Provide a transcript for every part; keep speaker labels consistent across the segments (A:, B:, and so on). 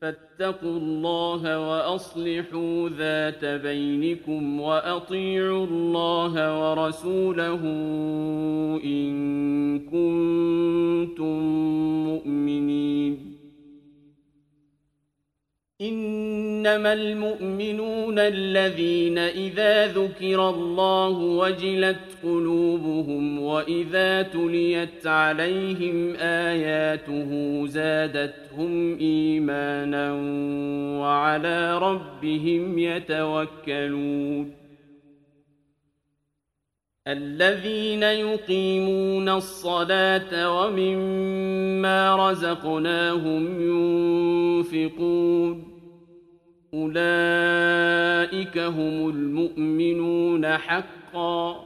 A: فاتقوا الله وأصلحوا ذات بينكم وأطيعوا الله ورسوله إن كنتم مؤمنين. إنما المؤمنون الذين إذا ذكر الله وجلت قلوبهم وإذا تليت عليهم آياته زادتهم إيمانا وعلى ربهم يتوكلون الذين يقيمون الصلاة ومما رزقناهم ينفقون أولئك هم المؤمنون حقا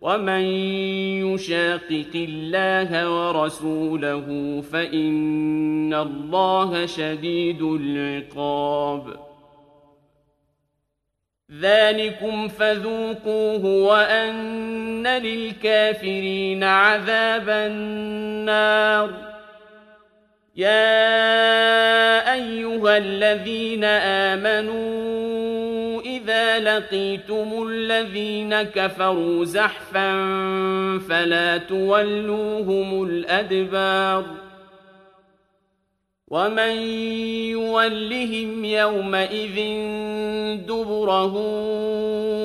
A: ومن يشاقق الله ورسوله فإن الله شديد العقاب ذلكم فذوقوه وأن للكافرين عذاب النار يا أيها الذين آمنوا لقيتم الذين كفروا زحفا فلا تولوهم الأدبار ومن يولهم يومئذ دبره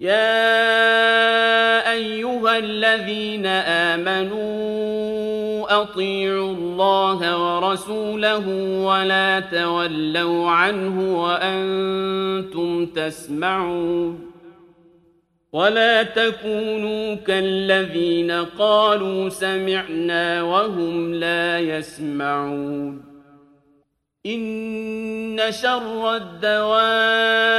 A: يا أيها الذين آمنوا أطيعوا الله ورسوله ولا تولوا عنه وأنتم تسمعون ولا تكونوا كالذين قالوا سمعنا وهم لا يسمعون إن شر الدواب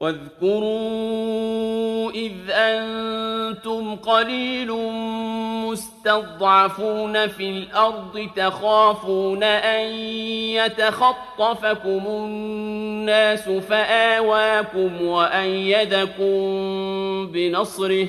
A: واذكروا إذ أنتم قليل مستضعفون في الأرض تخافون أن يتخطفكم الناس فآواكم وأيدكم بنصره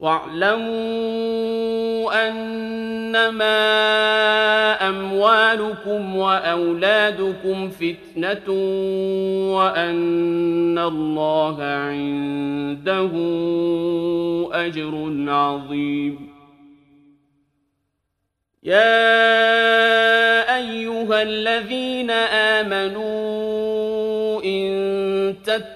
A: واعلموا أنما أموالكم وأولادكم فتنة وأن الله عنده أجر عظيم. يا أيها الذين آمنوا إن تتقوا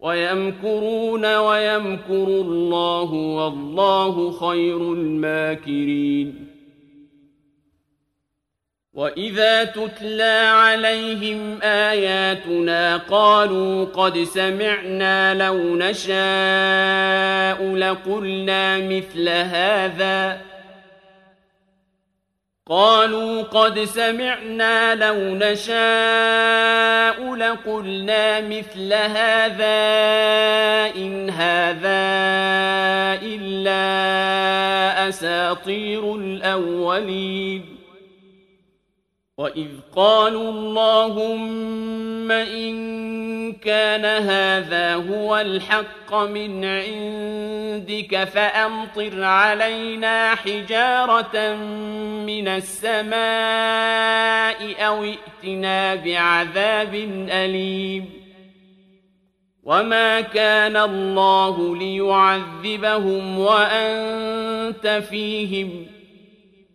A: ويمكرون ويمكر الله والله خير الماكرين. وإذا تتلى عليهم آياتنا قالوا قد سمعنا لو نشاء لقلنا مثل هذا قالوا قد سمعنا لو نشاء لقلنا مثل هذا إن هذا إلا أساطير الأولين. وإذ قالوا اللهم إن كان هذا هو الحق من عندك فأمطر علينا حجارة من السماء أو ائتنا بعذاب أليم وما كان الله ليعذبهم وأنت فيهم ۖ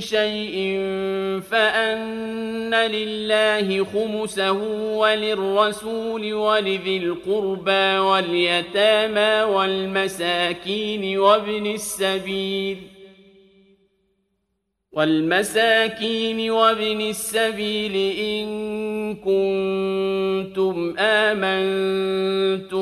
A: شيء فأن لله خمسه وللرسول ولذي القربى واليتامى والمساكين وابن السبيل والمساكين وابن السبيل إن كنتم آمنتم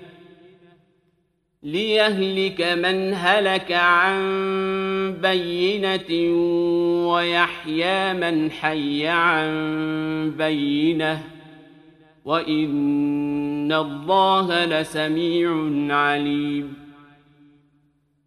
A: ليهلك من هلك عن بينة ويحيى من حي عن بينه وإن الله لسميع عليم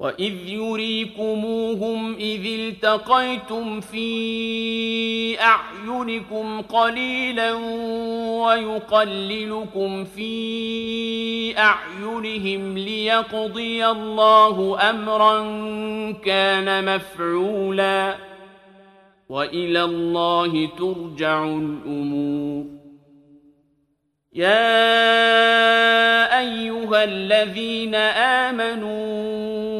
A: وإذ يريكموهم إذ التقيتم في أعينكم قليلا ويقللكم في أعينهم ليقضي الله أمرا كان مفعولا وإلى الله ترجع الأمور يا أيها الذين آمنوا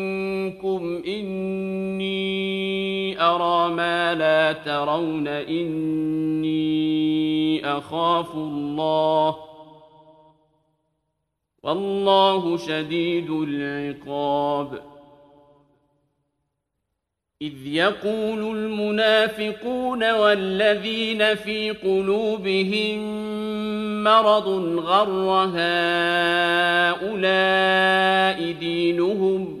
A: إني أرى ما لا ترون إني أخاف الله. والله شديد العقاب. إذ يقول المنافقون والذين في قلوبهم مرض غر هؤلاء دينهم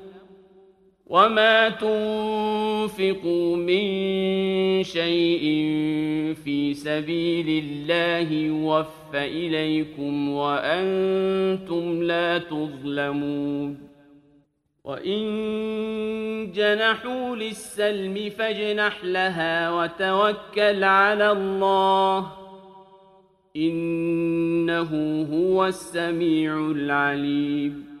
A: وما تنفقوا من شيء في سبيل الله يوفى إليكم وأنتم لا تظلمون وإن جنحوا للسلم فاجنح لها وتوكل على الله إنه هو السميع العليم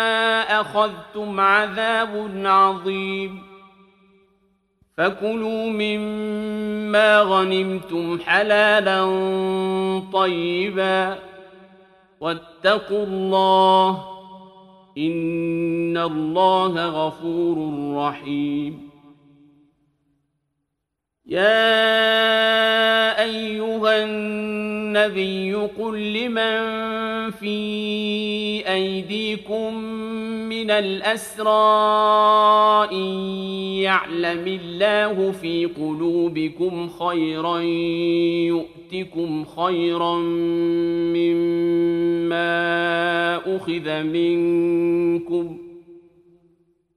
A: أخذتم عذاب عظيم. فكلوا مما غنمتم حلالا طيبا. واتقوا الله إن الله غفور رحيم. يا أيها النبي قل لمن في أيديكم من الأسرى إن يعلم الله في قلوبكم خيرا يؤتكم خيرا مما أخذ منكم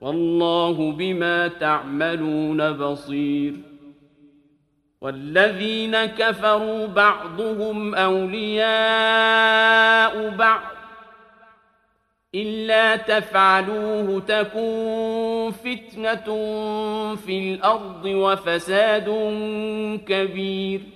A: والله بما تعملون بصير. والذين كفروا بعضهم أولياء بعض إلا تفعلوه تكون فتنة في الأرض وفساد كبير.